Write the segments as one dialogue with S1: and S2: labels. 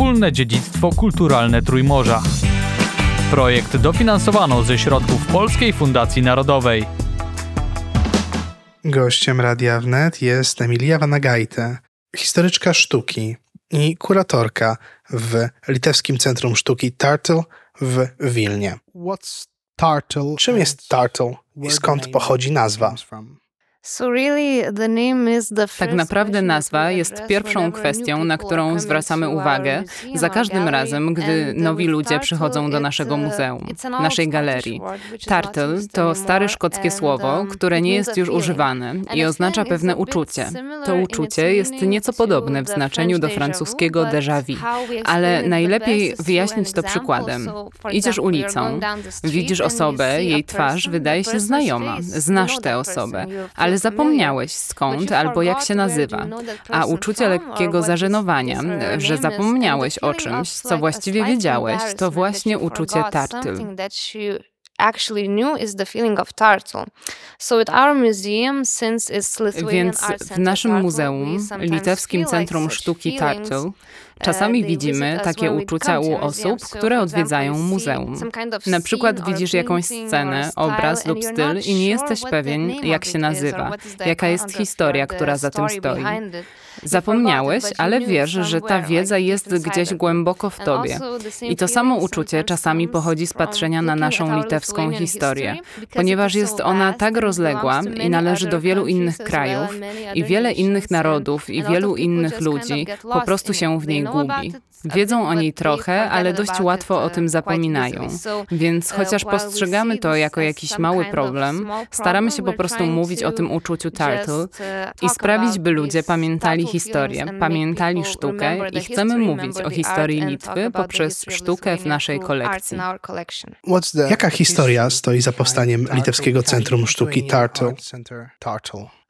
S1: wspólne dziedzictwo kulturalne Trójmorza. Projekt dofinansowano ze środków Polskiej Fundacji Narodowej.
S2: Gościem Radia Wnet jest Emilia Vanagajte, historyczka sztuki i kuratorka w Litewskim Centrum Sztuki Tartle w Wilnie. Czym jest Tartle i skąd pochodzi nazwa?
S3: Tak naprawdę nazwa jest pierwszą kwestią, na którą zwracamy uwagę za każdym razem, gdy nowi ludzie przychodzą do naszego muzeum, naszej galerii. Tartle to stare szkockie słowo, które nie jest już używane i oznacza pewne uczucie. To uczucie jest nieco podobne w znaczeniu do francuskiego déjà vu, ale najlepiej wyjaśnić to przykładem. Idziesz ulicą, widzisz osobę, jej twarz wydaje się znajoma, znasz tę osobę, ale zapomniałeś skąd albo jak się nazywa, a uczucie lekkiego zażenowania, że zapomniałeś o czymś, co właściwie wiedziałeś, to właśnie uczucie tartyl. Więc w naszym muzeum, litewskim Centrum Sztuki Tartle, czasami widzimy takie uczucia u osób, które odwiedzają muzeum. Na przykład widzisz jakąś scenę, obraz lub styl i nie jesteś pewien, jak się nazywa, jaka jest historia, która za tym stoi. Zapomniałeś, ale wiesz, że ta wiedza jest gdzieś głęboko w tobie. I to samo uczucie czasami pochodzi z patrzenia na naszą litewską historię, ponieważ jest ona tak rozległa i należy do wielu innych krajów i wiele innych narodów i wielu innych ludzi po prostu się w niej gubi.
S4: it a
S3: Wiedzą o niej trochę, ale dość łatwo o
S4: uh,
S3: tym
S4: quite
S3: zapominają. Więc
S4: uh,
S3: chociaż postrzegamy to jako jakiś mały problem, staramy się po prostu mówić o tym uczuciu turtle
S4: uh,
S3: i sprawić, by ludzie pamiętali historię, pamiętali sztukę i chcemy mówić o historii Litwy poprzez sztukę w naszej kolekcji.
S2: Jaka historia stoi za powstaniem Litewskiego Centrum Sztuki Tartle?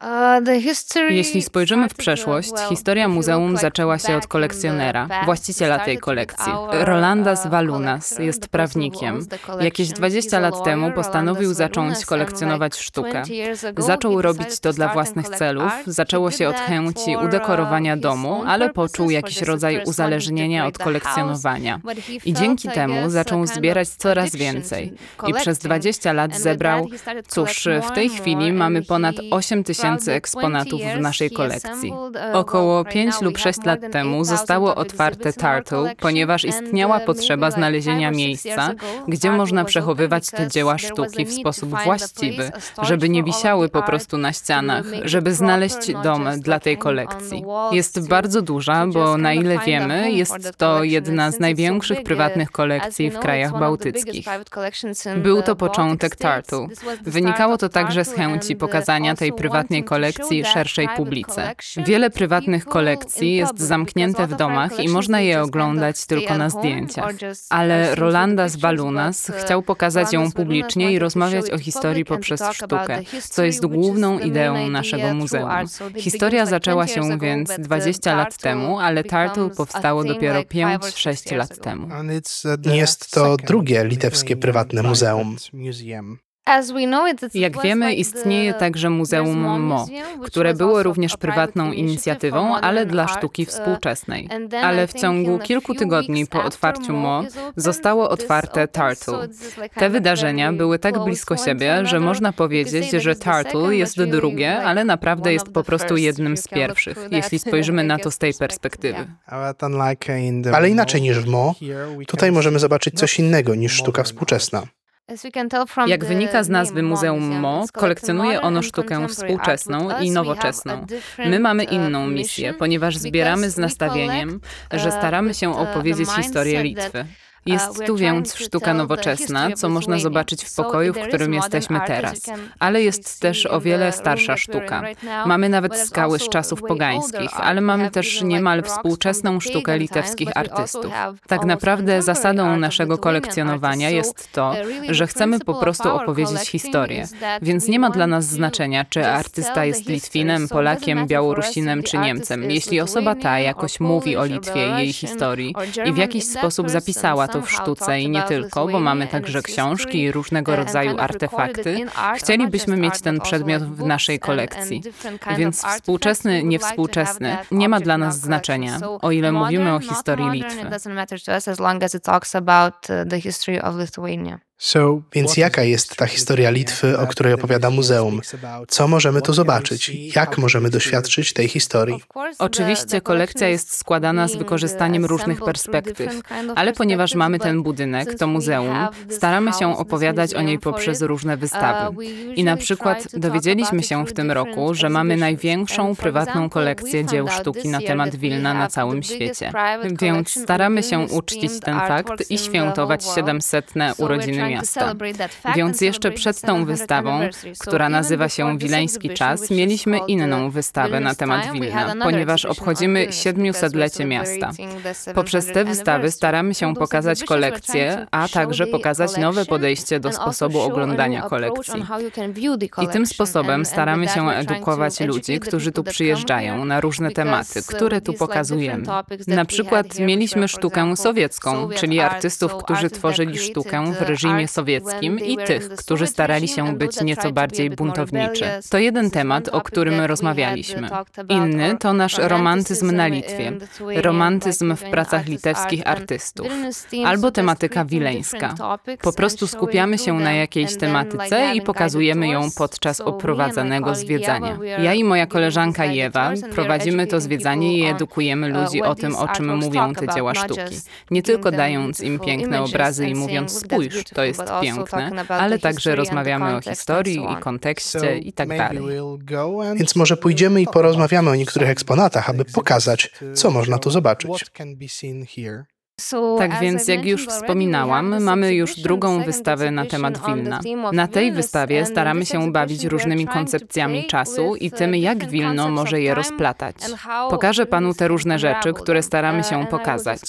S4: Uh,
S3: Jeśli spojrzymy w
S4: uh,
S3: przeszłość, historia muzeum zaczęła się od kolekcjonera, właściciela tej kolekcji.
S4: our,
S3: Rolandas
S4: uh,
S3: Valunas
S4: collector,
S3: jest prawnikiem. Jakieś 20
S4: He's a
S3: lat temu postanowił zacząć kolekcjonować sztukę.
S4: 20 years ago
S3: Zaczął robić to dla własnych celów, zaczęło się od chęci
S4: uh,
S3: udekorowania domu, ale poczuł jakiś rodzaj uzależnienia od kolekcjonowania. I dzięki temu zaczął zbierać coraz więcej. I przez
S4: collecting.
S3: 20 lat zebrał, cóż, w tej chwili mamy ponad
S4: he
S3: 8 tysięcy
S4: the
S3: eksponatów
S4: 20
S3: w naszej kolekcji. Około
S4: well, right
S3: 5
S4: now
S3: lub
S4: we
S3: 6
S4: have more
S3: lat temu
S4: 8,000
S3: zostało otwarte
S4: collection
S3: ponieważ istniała potrzeba znalezienia miejsca, gdzie można przechowywać te dzieła sztuki w sposób właściwy, żeby nie wisiały po prostu na ścianach, żeby znaleźć dom dla tej kolekcji. Jest bardzo duża, bo na ile wiemy, jest to jedna z największych prywatnych kolekcji w krajach bałtyckich. Był to początek
S4: the
S3: Wynikało to także z chęci pokazania tej
S4: also
S3: prywatnej kolekcji szerszej publice. Wiele prywatnych kolekcji jest zamknięte w domach i można je oglądać tylko na zdjęciach. Ale Rolandas Valunas
S4: but, uh,
S3: chciał pokazać ją publicznie i rozmawiać o historii poprzez sztukę, co jest główną ideą naszego muzeum. Historia zaczęła
S4: 20 years
S3: się więc
S4: but the
S3: 20 lat temu, ale
S4: a
S3: powstało dopiero
S4: like five or six
S3: 5-6
S4: years
S3: lat temu.
S2: Jest to drugie litewskie prywatne muzeum.
S3: Jak wiemy, istnieje także Muzeum
S4: Mo
S3: które było również prywatną inicjatywą, ale dla sztuki
S4: uh,
S3: współczesnej. Ale w ciągu kilku tygodni po otwarciu MO zostało otwarte Tartle. Te wydarzenia były tak blisko siebie, że można powiedzieć, że Tartle jest drugie, ale naprawdę jest po prostu jednym z pierwszych, jeśli spojrzymy na to z tej perspektywy.
S2: Ale inaczej niż w Mo, tutaj możemy zobaczyć coś innego niż sztuka współczesna.
S3: Jak wynika z nazwy Muzeum Mo, kolekcjonuje ono sztukę współczesną i
S4: have
S3: nowoczesną. My mamy
S4: uh,
S3: inną
S4: mission
S3: misję, ponieważ zbieramy z
S4: we
S3: nastawieniem, że
S4: uh,
S3: staramy się
S4: uh,
S3: opowiedzieć historię Litwy.
S4: Uh,
S3: Jest
S4: we're
S3: tu więc sztuka nowoczesna, co można zobaczyć w pokoju, w którym jesteśmy teraz. Ale jest też o wiele starsza sztuka. Mamy nawet skały z czasów pogańskich, ale mamy też niemal współczesną sztukę litewskich artystów. Tak naprawdę zasadą naszego kolekcjonowania jest to,
S4: uh,
S3: że chcemy po prostu opowiedzieć historię. Więc nie ma dla nas znaczenia, czy artysta jest. Litwinem, Polakiem, Białorusinem czy Niemcem. Jeśli osoba ta jakoś mówi o Litwie i jej historii
S4: or
S3: i w jakiś sposób zapisała w sztuce i nie tylko, bo mamy także książki i różnego rodzaju artefakty, chcielibyśmy mieć ten przedmiot w naszej kolekcji. Więc współczesny, niewspółczesny nie ma dla nas znaczenia, o ile mówimy o historii Litwy.
S2: Więc jaka jest ta historia Litwy, o której opowiada muzeum? Co możemy tu zobaczyć? Jak możemy doświadczyć tej historii?
S3: Oczywiście kolekcja jest składana z wykorzystaniem różnych perspektyw, ale ponieważ mamy ten budynek, to muzeum, staramy się opowiadać o niej poprzez różne wystawy. I na przykład dowiedzieliśmy się w tym roku, że mamy największą prywatną kolekcję dzieł sztuki na temat Wilna na całym świecie. Więc staramy się uczcić ten fakt i świętować 700. urodziny miasta. Więc jeszcze przed tą wystawą, która nazywa się Wileński Czas, mieliśmy inną wystawę na temat Wilna, ponieważ obchodzimy 700-lecie miasta. Poprzez te wystawy staramy się pokazać kolekcję, a także pokazać nowe podejście do sposobu oglądania kolekcji. I tym sposobem staramy się edukować ludzi, którzy tu przyjeżdżają na różne tematy, które tu pokazujemy. Na przykład mieliśmy sztukę sowiecką, czyli artystów, którzy tworzyli sztukę w reżimie sowieckim i tych, którzy starali się być nieco bardziej buntowniczy. To jeden temat, o którym rozmawialiśmy. Inny to nasz romantyzm na Litwie, romantyzm w pracach litewskich artystów, albo tematyka wileńska. Po prostu skupiamy się na jakiejś tematyce i pokazujemy ją podczas oprowadzanego zwiedzania. Ja i moja koleżanka Jewa prowadzimy to zwiedzanie i edukujemy ludzi o tym, o czym mówią te dzieła sztuki. Nie tylko dając im piękne obrazy i mówiąc spójrz, to jest piękne, ale także rozmawiamy o historii i kontekście i tak dalej.
S2: Więc może pójdziemy i porozmawiamy o niektórych eksponatach, aby pokazać, co można tu zobaczyć.
S3: Tak więc, jak już wspominałam, mamy już drugą wystawę na temat Wilna. Na tej wystawie staramy się bawić różnymi koncepcjami czasu i tym, jak Wilno może je rozplatać. Pokażę panu te różne rzeczy, które staramy się pokazać.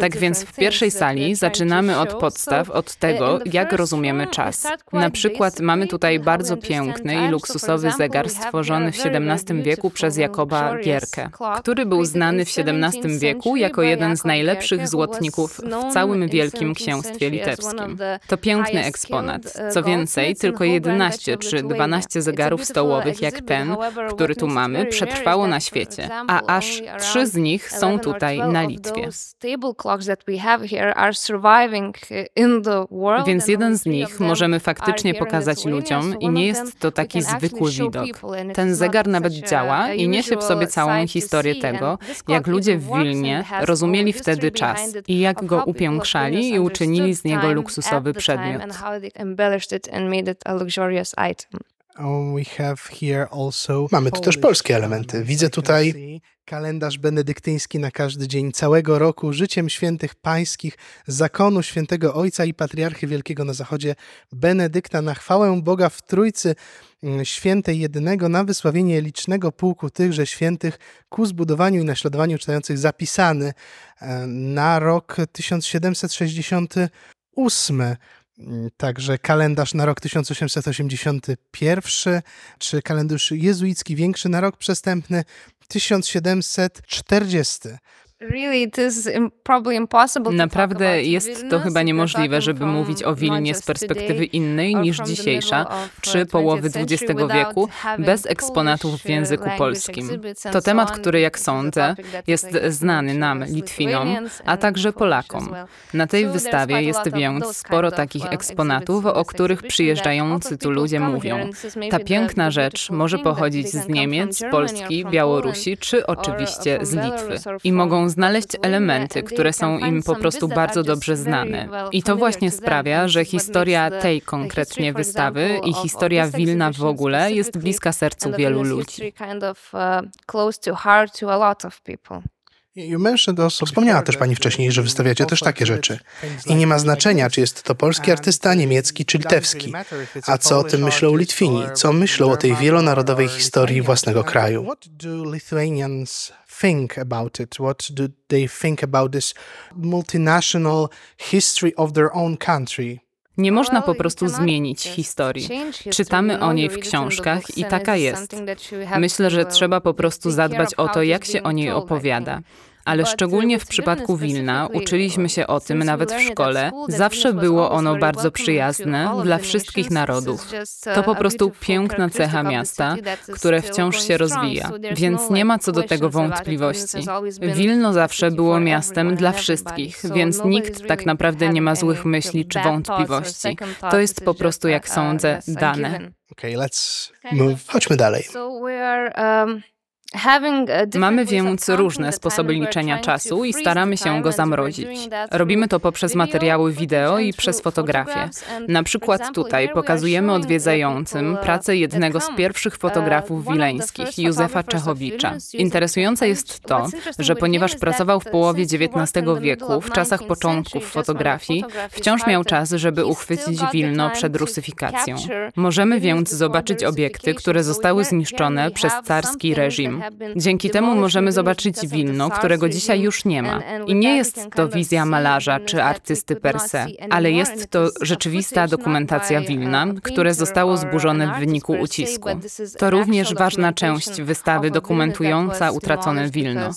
S3: Tak więc w pierwszej sali zaczynamy od podstaw, od tego, jak rozumiemy czas. Na przykład mamy tutaj bardzo piękny i luksusowy zegar stworzony w XVII wieku przez Jakoba Gierkę, który był znany w XVII wieku jako jeden z najlepszych złotych złotników w całym Wielkim Księstwie Litewskim. To piękny eksponat. Co więcej, tylko 11 czy 12 zegarów stołowych jak ten, który tu mamy, przetrwało na świecie, a aż trzy z nich są tutaj na Litwie. Więc jeden z nich możemy faktycznie pokazać ludziom i nie jest to taki zwykły widok. Ten zegar nawet działa i niesie w sobie całą historię tego, jak ludzie w Wilnie rozumieli wtedy czas i jak go upiększali i uczynili z niego luksusowy przedmiot.
S2: Mamy tu też polskie elementy. Widzę tutaj
S5: kalendarz benedyktyński na każdy dzień całego roku, życiem świętych pańskich, zakonu świętego Ojca i Patriarchy Wielkiego na Zachodzie, Benedykta, na chwałę Boga w Trójcy mm, Świętej Jedynego, na wysławienie licznego pułku tychże świętych ku zbudowaniu i naśladowaniu czytających zapisany e, na rok 1768. Mm, także kalendarz na rok 1881, czy kalendarz jezuicki większy na rok przestępny 1740.
S3: Naprawdę jest to chyba niemożliwe, żeby mówić o Wilnie z perspektywy innej niż dzisiejsza, czy połowy XX wieku, bez eksponatów w języku polskim. To temat, który, jak sądzę, jest znany nam, Litwinom, a także Polakom. Na tej wystawie jest więc sporo takich eksponatów, o których przyjeżdżający tu ludzie mówią. Ta piękna rzecz może pochodzić z Niemiec, Polski, Białorusi, czy oczywiście z Litwy. I mogą znaleźć elementy, które są im po prostu bardzo dobrze znane. I to właśnie sprawia, że historia tej konkretnie wystawy i historia Wilna w ogóle jest bliska sercu wielu ludzi.
S2: Wspomniała też Pani wcześniej, że wystawiacie też takie rzeczy. I nie ma znaczenia, czy jest to polski artysta, niemiecki czy litewski. A co o tym myślą Litwini? Co myślą o tej wielonarodowej historii własnego kraju?
S5: think about it? What do they think about this multinational history of their own country?
S3: Nie można po prostu zmienić historii. Czytamy o niej w książkach i taka jest. Myślę, że trzeba po prostu zadbać o to, jak się o niej opowiada. Ale szczególnie w przypadku Wilna uczyliśmy się o tym nawet w szkole. Zawsze było ono bardzo przyjazne dla wszystkich narodów. To po prostu piękna cecha miasta, które wciąż się rozwija, więc nie ma co do tego wątpliwości. Wilno zawsze było miastem dla wszystkich, więc nikt tak naprawdę nie ma złych myśli czy wątpliwości. To jest po prostu, jak sądzę, dane.
S5: Okay, let's move.
S2: Chodźmy dalej.
S4: Different
S3: Mamy więc różne sposoby liczenia czasu i staramy się go zamrozić. Robimy to poprzez materiały wideo i przez fotografie. Na przykład tutaj pokazujemy odwiedzającym pracę jednego z pierwszych
S4: Uh,
S3: fotografów wileńskich, Józefa Czechowicza. Interesujące jest to, że ponieważ pracował w połowie XIX wieku, w czasach
S4: 19th
S3: początków fotografii, wciąż miał czas, żeby uchwycić Wilno przed rusyfikacją. Możemy więc zobaczyć obiekty, które zostały zniszczone przez carski reżim. Dzięki temu możemy zobaczyć Wilno, którego dzisiaj już nie ma. I nie jest to wizja malarza czy artysty per se, ale jest to rzeczywista dokumentacja
S4: uh,
S3: Wilna, które zostało zburzone w wyniku ucisku. To również ważna część wystawy dokumentująca utracone Wilno.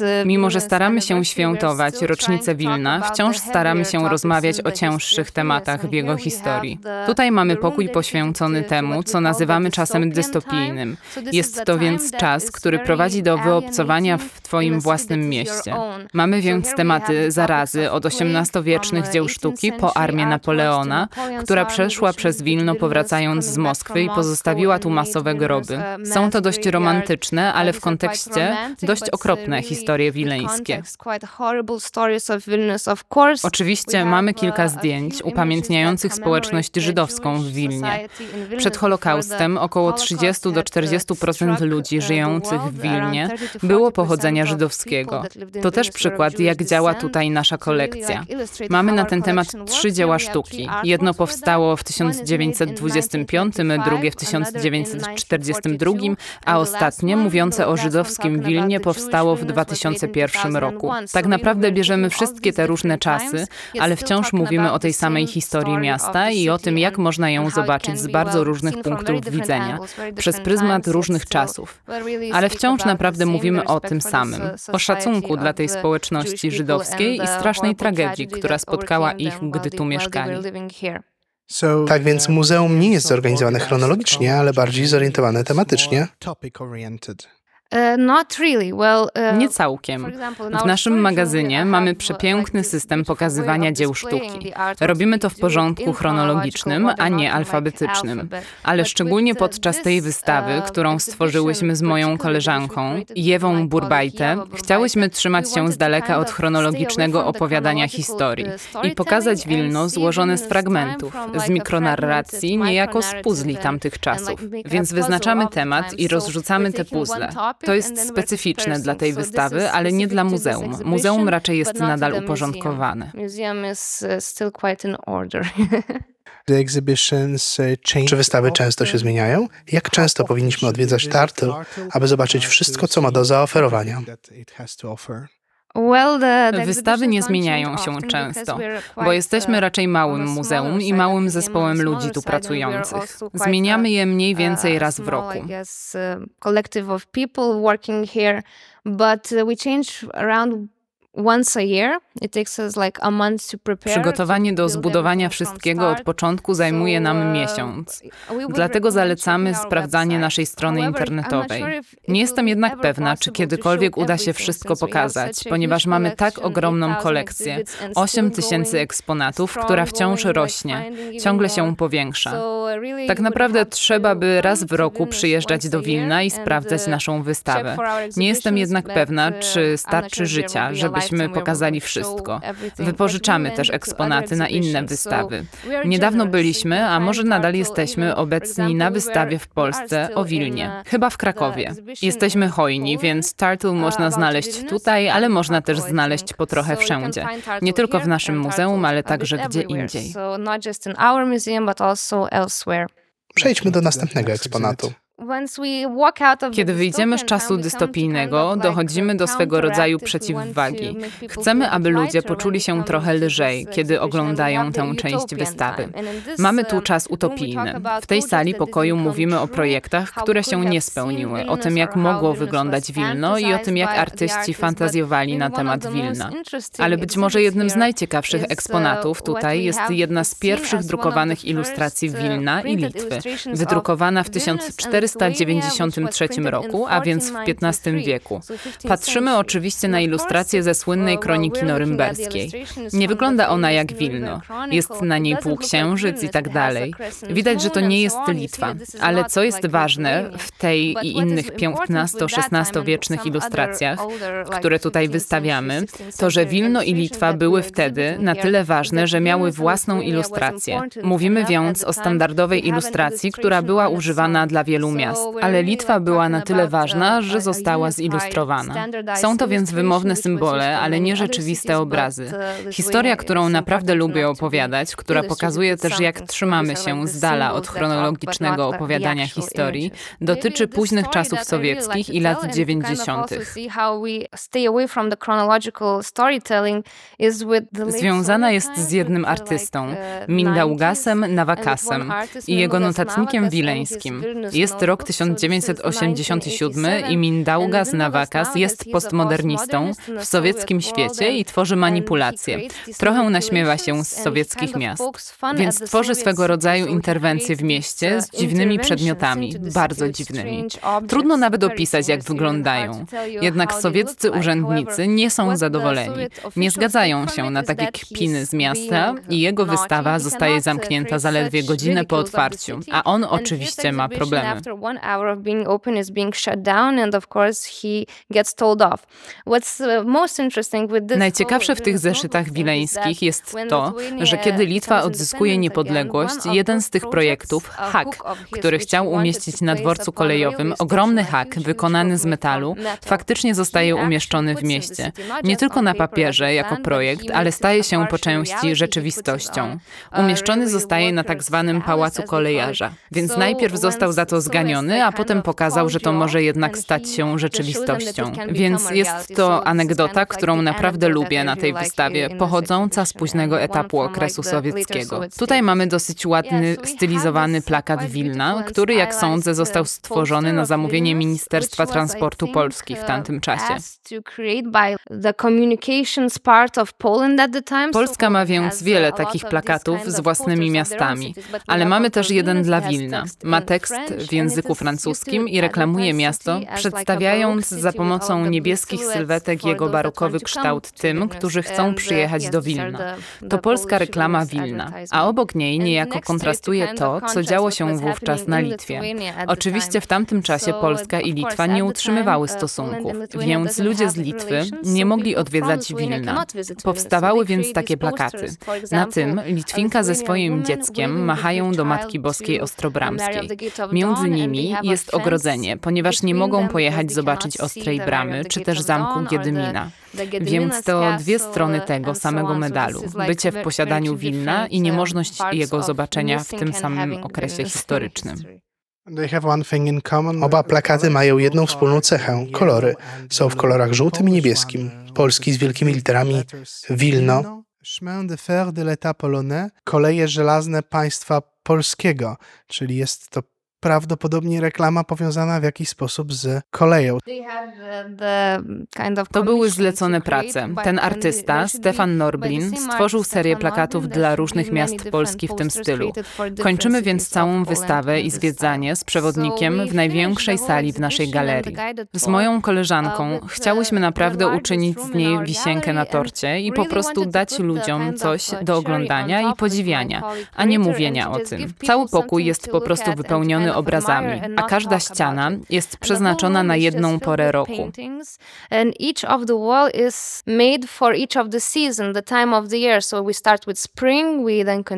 S4: uh, uh,
S3: Mimo, że staramy się świętować rocznicę Wilna, wciąż staramy się rozmawiać o cięższych tematach w jego historii. Tutaj mamy pokój poświęcony temu, co nazywamy czasem dystopijnym. Jest to więc czas, który prowadzi do wyobcowania w Twoim własnym mieście. Mamy więc tematy zarazy od XVIII-wiecznych dzieł
S4: uh,
S3: sztuki
S4: 18th
S3: po armię Napoleona, która przeszła przez Wilno powracając z Moskwy i pozostawiła tu masowe groby.
S4: A
S3: Są to dość romantyczne, ale w kontekście dość
S4: uh,
S3: okropne historie wileńskie. Oczywiście mamy
S4: have,
S3: kilka zdjęć upamiętniających społeczność żydowską w Wilnie. Przed Holokaustem około
S4: Holocaust
S3: 30 do
S4: had, uh,
S3: 40%
S4: struck,
S3: ludzi
S4: the
S3: żyjących w Wilnie
S4: Around 30 to
S3: było
S4: 40%
S3: pochodzenia żydowskiego. To też przykład, jak działa tutaj nasza kolekcja. Mamy na ten temat trzy dzieła sztuki. Jedno powstało w
S4: that. One is made in
S3: 1925, drugie w 1942, a ostatnie, mówiące o żydowskim Wilnie, powstało w 2001 roku. Tak naprawdę bierzemy wszystkie te różne czasy, ale wciąż mówimy o tej samej historii miasta i o tym, jak można ją zobaczyć z bardzo różnych punktów widzenia, przez pryzmat różnych czasów. Ale wciąż naprawdę mówimy o tym samym, o szacunku dla tej społeczności żydowskiej i strasznej tragedii, która spotkała ich, gdy tu mieszkali.
S2: Tak więc
S5: uh,
S2: muzeum nie jest zorganizowane chronologicznie, ale bardziej zorientowane tematycznie.
S4: Uh, not really. Well, uh,
S3: Nie całkiem. W naszym magazynie mamy przepiękny system pokazywania dzieł sztuki. Robimy to w porządku chronologicznym, a nie alfabetycznym. Ale szczególnie
S4: uh,
S3: podczas tej wystawy, którą stworzyłyśmy z moją koleżanką, Jewą
S4: Burbajte,
S3: chciałyśmy trzymać się z daleka od chronologicznego opowiadania historii i pokazać Wilno złożone z fragmentów, z mikronarracji, niejako z puzli tamtych czasów. Więc wyznaczamy temat i rozrzucamy te puzzle. To jest specyficzne dla tej wystawy, ale nie dla muzeum. Muzeum raczej jest nadal uporządkowane.
S4: Museum is uh, still quite in order.
S5: Uh,
S2: Czy wystawy często się zmieniają? Jak często powinniśmy odwiedzać Tartyl, aby zobaczyć wszystko, co ma do zaoferowania?
S3: Wystawy nie zmieniają się często, bo jesteśmy
S4: uh,
S3: raczej małym muzeum i małym zespołem ludzi tu pracujących. Zmieniamy je mniej więcej
S4: uh,
S3: raz w roku.
S4: Uh, collective of people working here, but we change around once a year. It takes us like a month to prepare.
S3: Przygotowanie
S4: to
S3: do zbudowania wszystkiego od początku zajmuje nam
S4: uh,
S3: miesiąc. Dlatego zalecamy sprawdzanie naszej strony internetowej. Nie jestem jednak pewna, czy
S4: possible to
S3: kiedykolwiek uda się wszystko pokazać, ponieważ mamy tak ogromną
S4: 8,000
S3: kolekcję.
S4: exhibits and
S3: 8
S4: still
S3: tysięcy eksponatów, która wciąż rośnie, ciągle się powiększa.
S4: Uh,
S3: Tak naprawdę trzeba by raz w roku przyjeżdżać do Wilna i sprawdzać
S4: uh,
S3: naszą wystawę. Nie jestem jednak pewna,
S4: uh,
S3: czy starczy życia,
S4: will we
S3: pokazali wszystko. Wypożyczamy też eksponaty na inne wystawy. Niedawno byliśmy, a może nadal jesteśmy obecni na wystawie w Polsce o
S4: in,
S3: Wilnie.
S4: uh,
S3: Chyba w Krakowie. Jesteśmy hojni, więc Tartu
S4: uh,
S3: można znaleźć tutaj, ale można też znaleźć po trochę wszędzie. Nie tylko w naszym muzeum, ale także gdzie indziej.
S2: Przejdźmy do następnego eksponatu.
S3: Kiedy wyjdziemy z czasu dystopijnego, dochodzimy do swego rodzaju przeciwwagi. Chcemy, aby ludzie poczuli się trochę lżej, kiedy oglądają tę część wystawy. Mamy tu czas utopijny. W tej sali pokoju mówimy o projektach, które się nie spełniły, o tym, jak mogło wyglądać Wilno i o tym, jak artyści fantazjowali na temat Wilna. Ale być może jednym z najciekawszych eksponatów tutaj jest jedna z pierwszych drukowanych ilustracji Wilna i Litwy, wydrukowana w 1493 roku, a więc w XV wieku. Patrzymy oczywiście na ilustrację ze słynnej kroniki norymberskiej. Nie wygląda ona jak Wilno. Jest na niej półksiężyc i tak dalej. Widać, że to nie jest Litwa. Ale co jest ważne w tej i innych XV-XVI wiecznych ilustracjach, które tutaj wystawiamy, to że Wilno i Litwa były wtedy na tyle ważne, że miały własną ilustrację. Mówimy więc o standardowej ilustracji, która była używana dla wielu miast, ale Litwa była na tyle ważna, że została zilustrowana. Są to więc wymowne symbole, ale nie rzeczywiste obrazy. Historia, którą naprawdę lubię opowiadać, która pokazuje też, jak trzymamy się z dala od chronologicznego opowiadania historii, dotyczy późnych czasów sowieckich i lat 90. Związana jest z jednym artystą, Mindaugasem Nawakasem i jego notatnikiem wileńskim. Jest rok 1987 i Mindaugas Nawakas jest postmodernistą w sowieckim świecie i tworzy manipulacje. Trochę naśmiewa się z sowieckich miast, więc tworzy swego rodzaju interwencje w mieście z dziwnymi przedmiotami, bardzo dziwnymi. Trudno nawet opisać, jak wyglądają. Jednak sowieccy urzędnicy nie są zadowoleni. Nie zgadzają się na takie kpiny z miasta i jego wystawa zostaje zamknięta zaledwie godzinę po otwarciu, a on oczywiście ma problemy. Najciekawsze w tych zeszytach wileńskich jest to, że kiedy Litwa odzyskuje niepodległość, jeden z tych projektów, hak, który chciał umieścić na dworcu kolejowym, ogromny hak wykonany z metalu, faktycznie zostaje umieszczony w mieście. Nie tylko na papierze jako projekt, ale staje się po części rzeczywistością. Umieszczony zostaje na tak zwanym pałacu kolejarza. Więc najpierw został za to zganiony, a potem pokazał, że to może jednak stać się rzeczywistością. Więc jest to anegdota, którą naprawdę lubię na tej wystawie, pochodząca z późnego etapu okresu sowieckiego. Tutaj mamy dosyć ładny, stylizowany plakat Wilna, który, jak sądzę, został stworzony na zamówienie Ministerstwa Transportu Polski w tamtym czasie. Polska ma więc wiele takich plakatów z własnymi miastami, ale mamy też jeden dla Wilna. Ma tekst w języku francuskim i reklamuje miasto, przedstawiając za pomocą niebieskich sylwetek jego barokowy kształt tym, którzy chcą przyjechać do Wilna. To polska reklama Wilna, a obok niej niejako kontrastuje to, co działo się wówczas na Litwie. Oczywiście w tamtym czasie Polska i Litwa nie utrzymywały stosunków, więc ludzie z Litwy nie mogli odwiedzać Wilna. Powstawały więc takie plakaty. Na tym Litwinka ze swoim dzieckiem machają do Matki Boskiej Ostrobramskiej. Między nimi jest ogrodzenie, ponieważ nie mogą pojechać zobaczyć Ostrej Bramy czy też Zamku Giedymina. Więc to dwie strony tego samego medalu. Bycie w posiadaniu Wilna i niemożność jego zobaczenia w tym samym okresie historycznym.
S2: Oba plakaty mają jedną wspólną cechę kolory. Są w kolorach żółtym i niebieskim. Polski z wielkimi literami Wilno.
S5: Chemin de fer de l'État polonais, koleje żelazne państwa polskiego, czyli jest to prawdopodobnie reklama powiązana w jakiś sposób z koleją.
S3: To były zlecone prace. Ten artysta, Stefan Norblin, stworzył serię plakatów dla różnych miast Polski w tym stylu. Kończymy więc całą wystawę i zwiedzanie z przewodnikiem w największej sali w naszej galerii. Z moją koleżanką chciałyśmy naprawdę uczynić z niej wisienkę na torcie i po prostu dać ludziom coś do oglądania i podziwiania, a nie mówienia o tym. Cały pokój jest po prostu wypełniony obrazami, a każda ściana jest przeznaczona na jedną porę roku.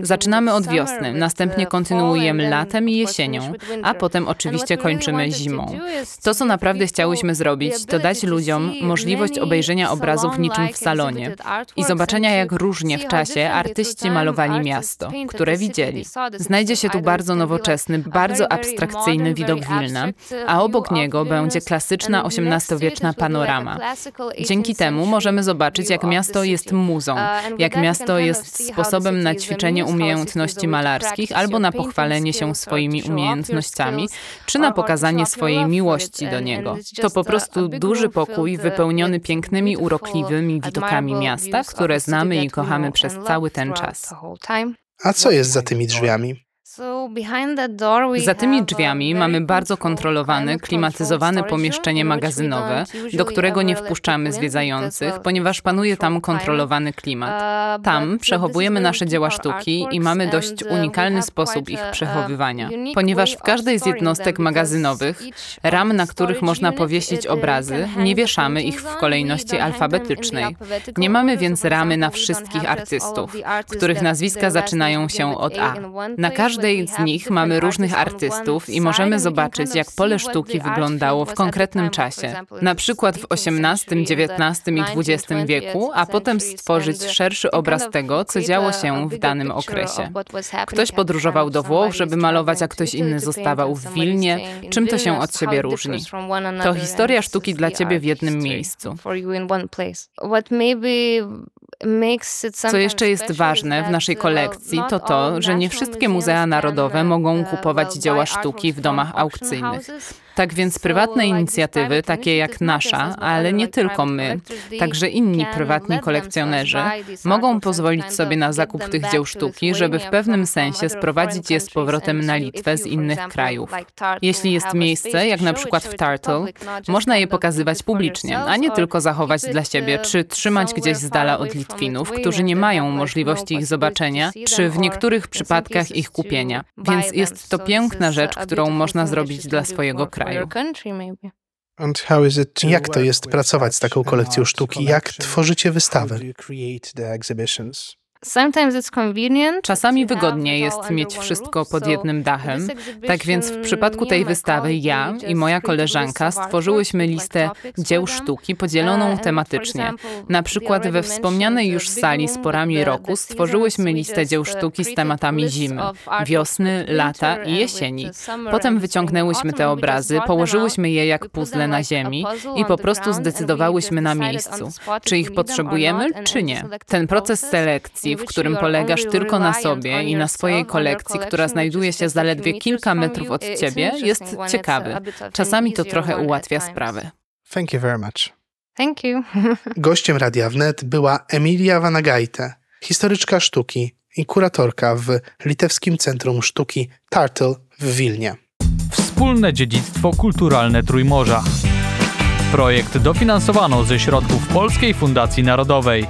S3: Zaczynamy od wiosny, następnie kontynuujemy latem i jesienią, a potem oczywiście kończymy zimą. To, co naprawdę chciałyśmy zrobić, to dać ludziom możliwość obejrzenia obrazów niczym w salonie i zobaczenia, jak różnie w czasie artyści malowali miasto, które widzieli. Znajdzie się tu bardzo nowoczesny, bardzo abstrakcyjny abstrakcyjny widok Wilna, a obok niego będzie klasyczna XVIII-wieczna panorama. Dzięki temu możemy zobaczyć, jak miasto jest muzą, jak miasto jest sposobem na ćwiczenie umiejętności malarskich albo na pochwalenie się swoimi umiejętnościami, czy na pokazanie swojej miłości do niego. To po prostu duży pokój wypełniony pięknymi, urokliwymi widokami miasta, które znamy i kochamy przez cały ten czas.
S2: A co jest za tymi drzwiami?
S3: Za tymi drzwiami mamy bardzo kontrolowane, klimatyzowane pomieszczenie magazynowe, do którego nie wpuszczamy zwiedzających, ponieważ panuje tam kontrolowany klimat. Tam przechowujemy nasze dzieła sztuki i mamy dość unikalny sposób ich przechowywania, ponieważ w każdej z jednostek magazynowych, ram na których można powiesić obrazy, nie wieszamy ich w kolejności alfabetycznej. Nie mamy więc ramy na wszystkich artystów, których nazwiska zaczynają się od A. Na każdej z nich mamy różnych artystów i możemy zobaczyć, jak pole sztuki wyglądało w konkretnym czasie, na przykład w XVIII, XIX i XX wieku, a potem stworzyć szerszy obraz tego, co działo się w danym okresie. Ktoś podróżował do Włoch, żeby malować, a ktoś inny zostawał w Wilnie. Czym to się od siebie różni? To historia sztuki dla ciebie w jednym miejscu. Co jeszcze jest ważne w naszej kolekcji, to to, że nie wszystkie muzea narodowe mogą kupować dzieła sztuki w domach aukcyjnych. Tak więc prywatne inicjatywy, takie jak nasza, ale nie tylko my, także inni prywatni kolekcjonerzy, mogą pozwolić sobie na zakup tych dzieł sztuki, żeby w pewnym sensie sprowadzić je z powrotem na Litwę z innych krajów. Jeśli jest miejsce, jak na przykład w Tartle, można je pokazywać publicznie, a nie tylko zachować dla siebie, czy trzymać gdzieś z dala od Litwinów, którzy nie mają możliwości ich zobaczenia, czy w niektórych przypadkach ich kupienia. Więc jest to piękna rzecz, którą można zrobić dla swojego kraju.
S2: Jak to jest pracować z taką kolekcją sztuki? Jak tworzycie wystawy?
S3: Czasami wygodnie jest mieć wszystko pod jednym dachem. Tak więc w przypadku tej wystawy ja i moja koleżanka stworzyłyśmy listę dzieł sztuki podzieloną tematycznie. Na przykład we wspomnianej już sali z porami roku stworzyłyśmy listę dzieł sztuki z tematami zimy, wiosny, lata i jesieni. Potem wyciągnęłyśmy te obrazy, położyłyśmy je jak puzzle na ziemi i po prostu zdecydowałyśmy na miejscu, czy ich potrzebujemy, czy nie. Ten proces selekcji w którym polegasz tylko na sobie i na swojej kolekcji, która znajduje się zaledwie kilka metrów od ciebie, jest ciekawy. Czasami to trochę ułatwia sprawę.
S2: Thank you very much.
S4: Thank you.
S2: Gościem Radia Wnet była Emilia Vanagaite, historyczka sztuki i kuratorka w Litewskim Centrum Sztuki Tartle w Wilnie.
S1: Wspólne dziedzictwo kulturalne Trójmorza. Projekt dofinansowano ze środków Polskiej Fundacji Narodowej.